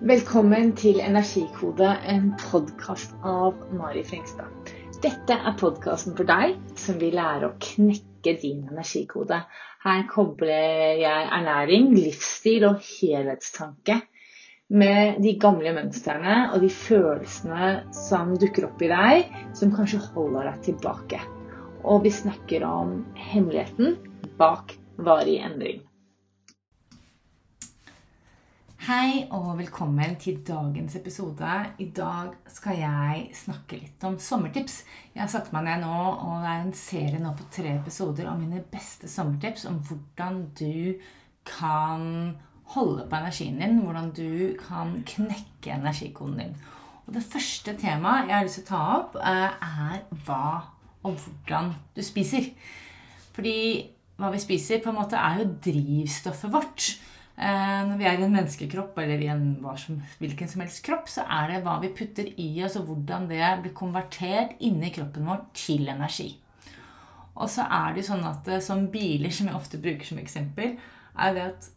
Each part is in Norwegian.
Velkommen til Energikode, en podkast av Mari Frengstad. Dette er podkasten for deg som vil lære å knekke din energikode. Her kobler jeg ernæring, livsstil og helhetstanke med de gamle mønstrene og de følelsene som dukker opp i deg, som kanskje holder deg tilbake. Og vi snakker om hemmeligheten bak varig endring. Hei og velkommen til dagens episode. I dag skal jeg snakke litt om sommertips. Jeg har satt meg ned nå, og det er en serie nå på tre episoder om mine beste sommertips. Om hvordan du kan holde på energien din, hvordan du kan knekke energikoden din. Og Det første temaet jeg har lyst til å ta opp, eh, er hva og hvordan du spiser. Fordi hva vi spiser, på en måte er jo drivstoffet vårt. Eh, når vi er i en menneskekropp eller i en som, hvilken som helst kropp, så er det hva vi putter i oss, og hvordan det blir konvertert inni kroppen vår til energi. Og så er det sånn at eh, som biler, som jeg ofte bruker som eksempel, er det at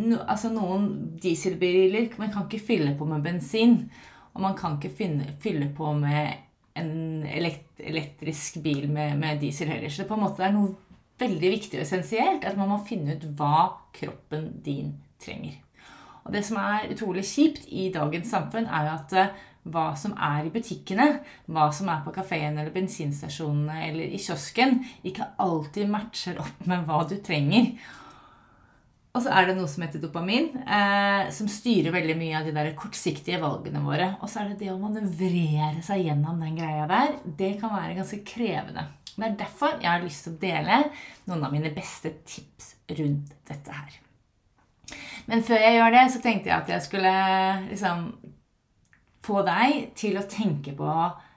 no, altså noen dieselbiler man kan ikke fylle på med bensin. Og man kan ikke finne, fylle på med en elekt, elektrisk bil med, med diesel heller. Så det på en måte er noe veldig viktig og essensielt at man må finne ut hva kroppen din trenger. Og Det som er utrolig kjipt i dagens samfunn, er jo at eh, hva som er i butikkene, hva som er på kafeen eller bensinstasjonene eller i kiosken, ikke alltid matcher opp med hva du trenger. Og så er det noe som heter dopamin, eh, som styrer veldig mye av de der kortsiktige valgene våre. Og så er det det å manøvrere seg gjennom den greia der. Det kan være ganske krevende. Det er derfor jeg har lyst til å dele noen av mine beste tips rundt dette her. Men før jeg gjør det, så tenkte jeg at jeg skulle liksom få deg til å tenke på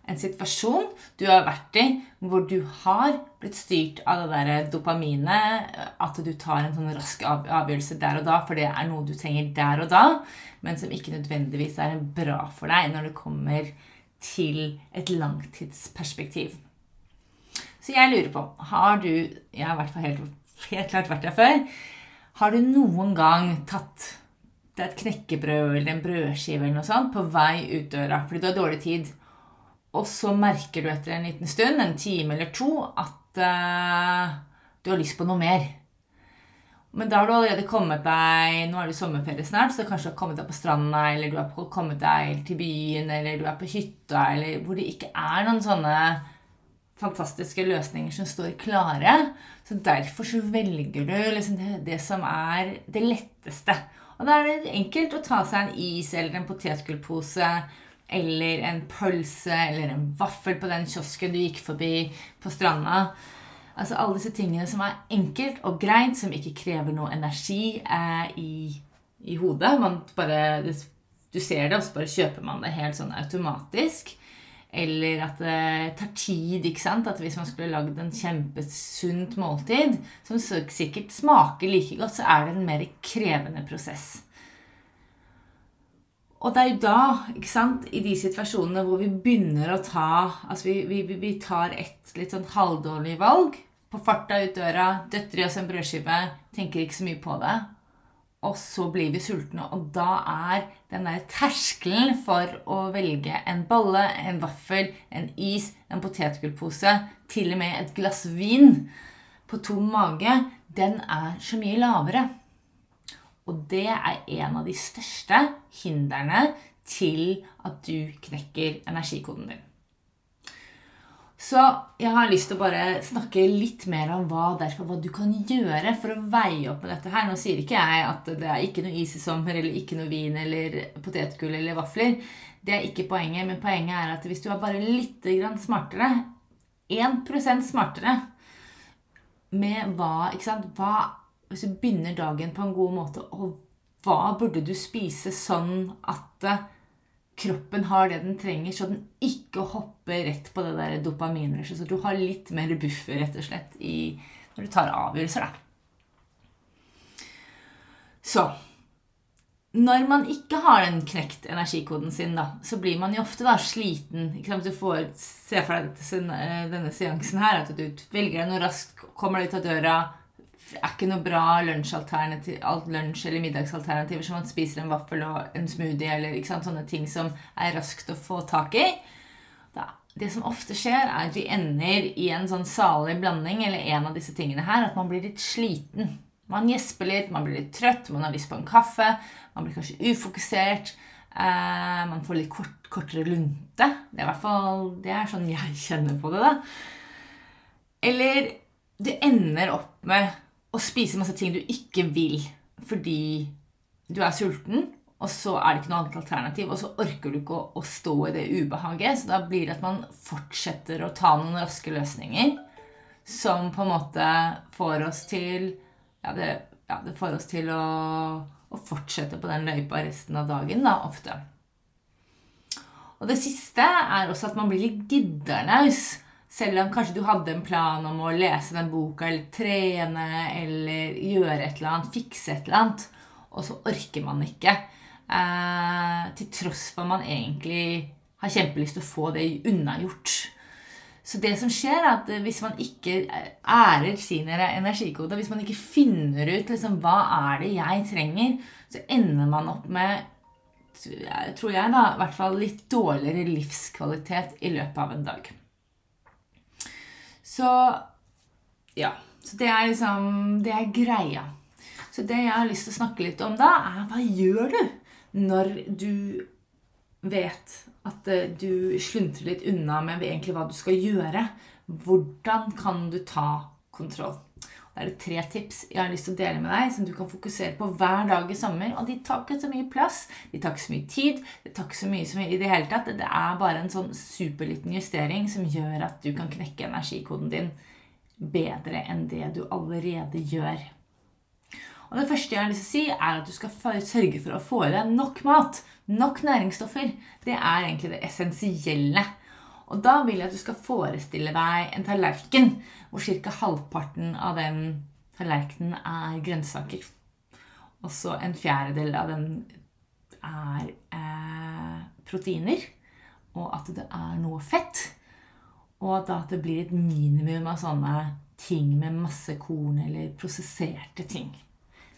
en situasjon du har vært i hvor du har blitt styrt av det der dopaminet, at du tar en sånn rask avgjørelse der og da, for det er noe du trenger der og da, men som ikke nødvendigvis er bra for deg når det kommer til et langtidsperspektiv. Så jeg lurer på Har du Jeg har i hvert fall helt, helt klart vært der før. Har du noen gang tatt et knekkebrød eller en brødskive eller noe sånt på vei ut døra fordi du har dårlig tid, og så merker du etter en liten stund, en time eller to, at uh, du har lyst på noe mer. Men da har du allerede kommet deg Nå er det sommerferie snart, så kanskje du har kommet deg på stranda, eller du har kommet deg til byen, eller du er på hytta, eller hvor det ikke er noen sånne fantastiske løsninger som står klare. Så derfor så velger du liksom det, det, som er det letteste. Og da er det enkelt å ta seg en is eller en potetgullpose eller en pølse eller en vaffel på den kiosken du gikk forbi på stranda. Altså alle disse tingene som er enkelt og greit, som ikke krever noe energi eh, i, i, hodet. Bare, du ser det, og så bare kjøper man det helt sånn automatisk. Eller at det tar tid. ikke sant? At hvis man skulle lagd en kjempesunt måltid, som sikkert smaker like godt, så er det en mer krevende prosess. Og det er jo da, ikke sant, i de situasjonene hvor vi begynner å ta Altså vi, vi, vi tar et litt sånn halvdårlig valg. På farta ut døra, døtter i oss en brødskive, tenker ikke så mye på det og så blir vi sultne. Og da er den der terskelen for å velge en bolle, en vaffel, en is, en potetgullpose, til og med et glass vin på tom mage, den er så mye lavere. Og det er en av de største hindrene til at du knekker energikoden din. Så jeg har lyst til å bare snakke litt mer om hva, derfor, hva du kan gjøre for å veie opp med dette her. Nå sier ikke jeg at det er ikke noe is i sommer, eller ikke noe vin eller potetgull eller vafler. Det er ikke poenget, men poenget er at hvis du er bare litt smartere 1% smartere med hva, ikke sant, hva Hvis du begynner dagen på en god måte, og hva burde du spise sånn at kroppen har det den trenger, så den ikke hopper rett på det dopaminrushet. Så du har litt mer buffer rett og slett i, når du tar avgjørelser. Da. Så når man ikke har den knekt energikoden sin, da, så blir man jo ofte da sliten. Du får se for deg denne seansen her, at du velger deg noe raskt, kommer deg ut av døra, er ikke noe bra alt lunsj- eller middagsalternativer som man spiser en vaffel og en smoothie eller sant, sånne ting som er raskt å få tak i. Da, det som ofte skjer, er at vi ender i en sånn salig blanding eller en av disse tingene her, at man blir litt sliten. Man gjesper litt, man blir litt trøtt, man har lyst på en kaffe, man blir kanskje ufokusert. Eh, man får litt kort, kortere lunte. Det er i hvert fall det er sånn jeg kjenner på det. da. Eller du ender opp med å spise masse ting du ikke vil fordi du er sulten, og så er det ikke noe annet alternativ, og så orker du ikke å, å stå i det ubehaget. Så da blir det at man fortsetter å ta noen raske løsninger som på en måte får oss til Ja, det, ja, det får oss til å, å fortsette på den løypa resten av dagen, da, ofte. Og det siste er også at man blir litt gidderlaus. Selv om kanskje du hadde en plan om å lese den boka eller trene eller gjøre et eller annet, fikse et eller annet, og så orker man ikke. Eh, til tross for at man egentlig har kjempelyst til å få det unnagjort. Så det som skjer, er at hvis man ikke ærer sin energikode, hvis man ikke finner ut liksom, hva er det jeg trenger, så ender man opp med tror jeg da, hvert fall litt dårligere livskvalitet i løpet av en dag. Så ja. Så det er liksom Det er greia. Så det jeg har lyst til å snakke litt om da, er hva gjør du når du vet at eh, du sluntrer litt unna med egentlig hva du skal gjøre? Hvordan kan du ta kontroll? Da er det tre tips jeg har lyst til å dele med deg, som du kan fokusere på hver dag i sommer. Og de tar ikke så mye plass, de tar ikke så mye tid, det tar ikke så mye som i det hele tatt. Det er bare en sånn superliten justering som gjør at du kan knekke energikoden din bedre enn det du allerede gjør. Og Det første jeg har lyst til å si, er at du skal sørge for å få i deg nok mat. Nok næringsstoffer. Det er egentlig det essensielle. Og da vil jeg at du skal forestille deg en tallerken hvor ca. halvparten av den tallerkenen er grønnsaker. Og så en fjerdedel av den er eh, proteiner. Og at det er noe fett. Og at det blir et minimum av sånne ting med masse korn eller prosesserte ting.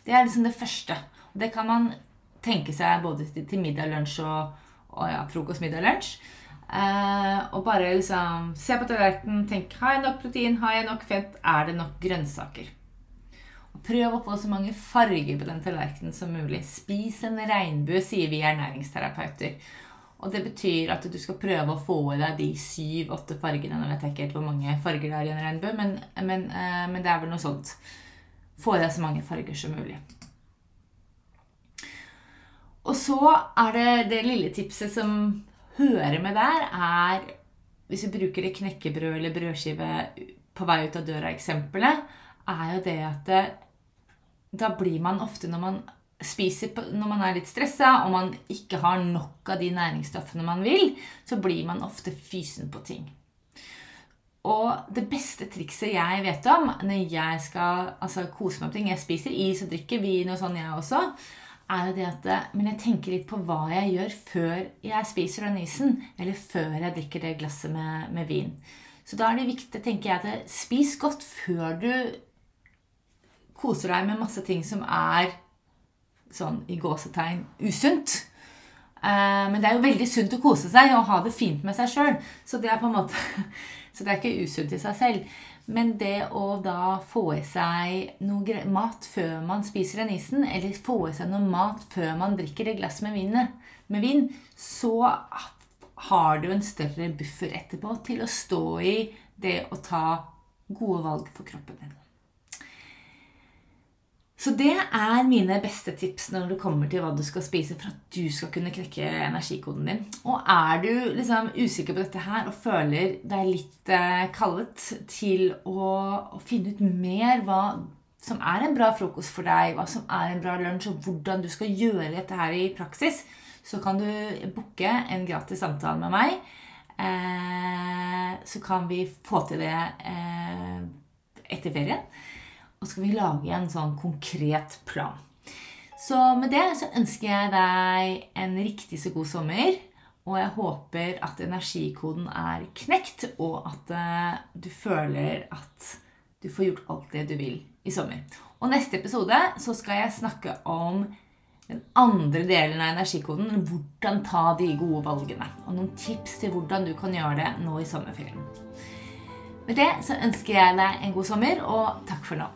Det er liksom det første. Det kan man tenke seg både til middag, lunsj og, og ja, frokost, middag, lunsj. Eh, og bare liksom se på tallerkenen, tenk har jeg nok protein, har jeg nok fett, er det nok grønnsaker? Og prøv å få så mange farger på den tallerkenen som mulig. Spis en regnbue, sier vi ernæringsterapeuter. Og det betyr at du skal prøve å få i deg de syv-åtte fargene. Nå vet jeg ikke helt hvor mange farger det er i en regnbue, men, men, eh, men det er vel noe sånt få i deg så mange farger som mulig. Og så er det det lille tipset som hører med der, er Hvis vi bruker det knekkebrød eller brødskive på vei ut av døra-eksempelet, er jo det at det, da blir man ofte når man spiser når man er litt stressa og man ikke har nok av de næringsstoffene man vil, så blir man ofte fysen på ting. Og det beste trikset jeg vet om når jeg skal altså, kose meg på ting Jeg spiser is og drikker vin og sånn, jeg også. Er jo det at, Men jeg tenker litt på hva jeg gjør før jeg spiser den isen. Eller før jeg drikker det glasset med, med vin. Så da er det viktig, tenker jeg, at spis godt før du koser deg med masse ting som er sånn i gåsetegn usunt. Eh, men det er jo veldig sunt å kose seg og ha det fint med seg sjøl. Så det er på en måte Så det er ikke usunt i seg selv. Men det å da få i seg noe mat før man spiser den isen, eller få i seg noe mat før man drikker det glasset med, vin, med vin, så har du en større buffer etterpå til å stå i det å ta gode valg for kroppen din. Så det er mine beste tips når det kommer til hva du skal spise for at du skal kunne knekke energikoden din. Og er du liksom usikker på dette her og føler deg litt eh, kallet til å, finne ut mer hva som er en bra frokost for deg, hva som er en bra lunsj, og hvordan du skal gjøre dette her i praksis, så kan du booke en gratis samtale med meg. Eh, så kan vi få til det eh, etter ferien. Og skal vi lage en sånn konkret plan. Så med det så ønsker jeg deg en riktig så god sommer. Og jeg håper at energikoden er knekt, og at uh, du føler at du får gjort alt det du vil i sommer. Og neste episode så skal jeg snakke om den andre delen av energikoden. Hvordan ta de gode valgene. Og noen tips til hvordan du kan gjøre det nå i sommerferien. Med det så ønsker jeg deg en god sommer, og takk for nå.